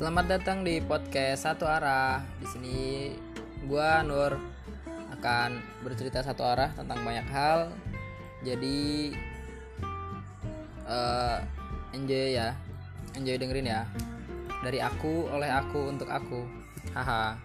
Selamat datang di podcast Satu Arah. Di sini gua Nur akan bercerita satu arah tentang banyak hal. Jadi uh, enjoy ya. Enjoy dengerin ya. Dari aku oleh aku untuk aku. Haha.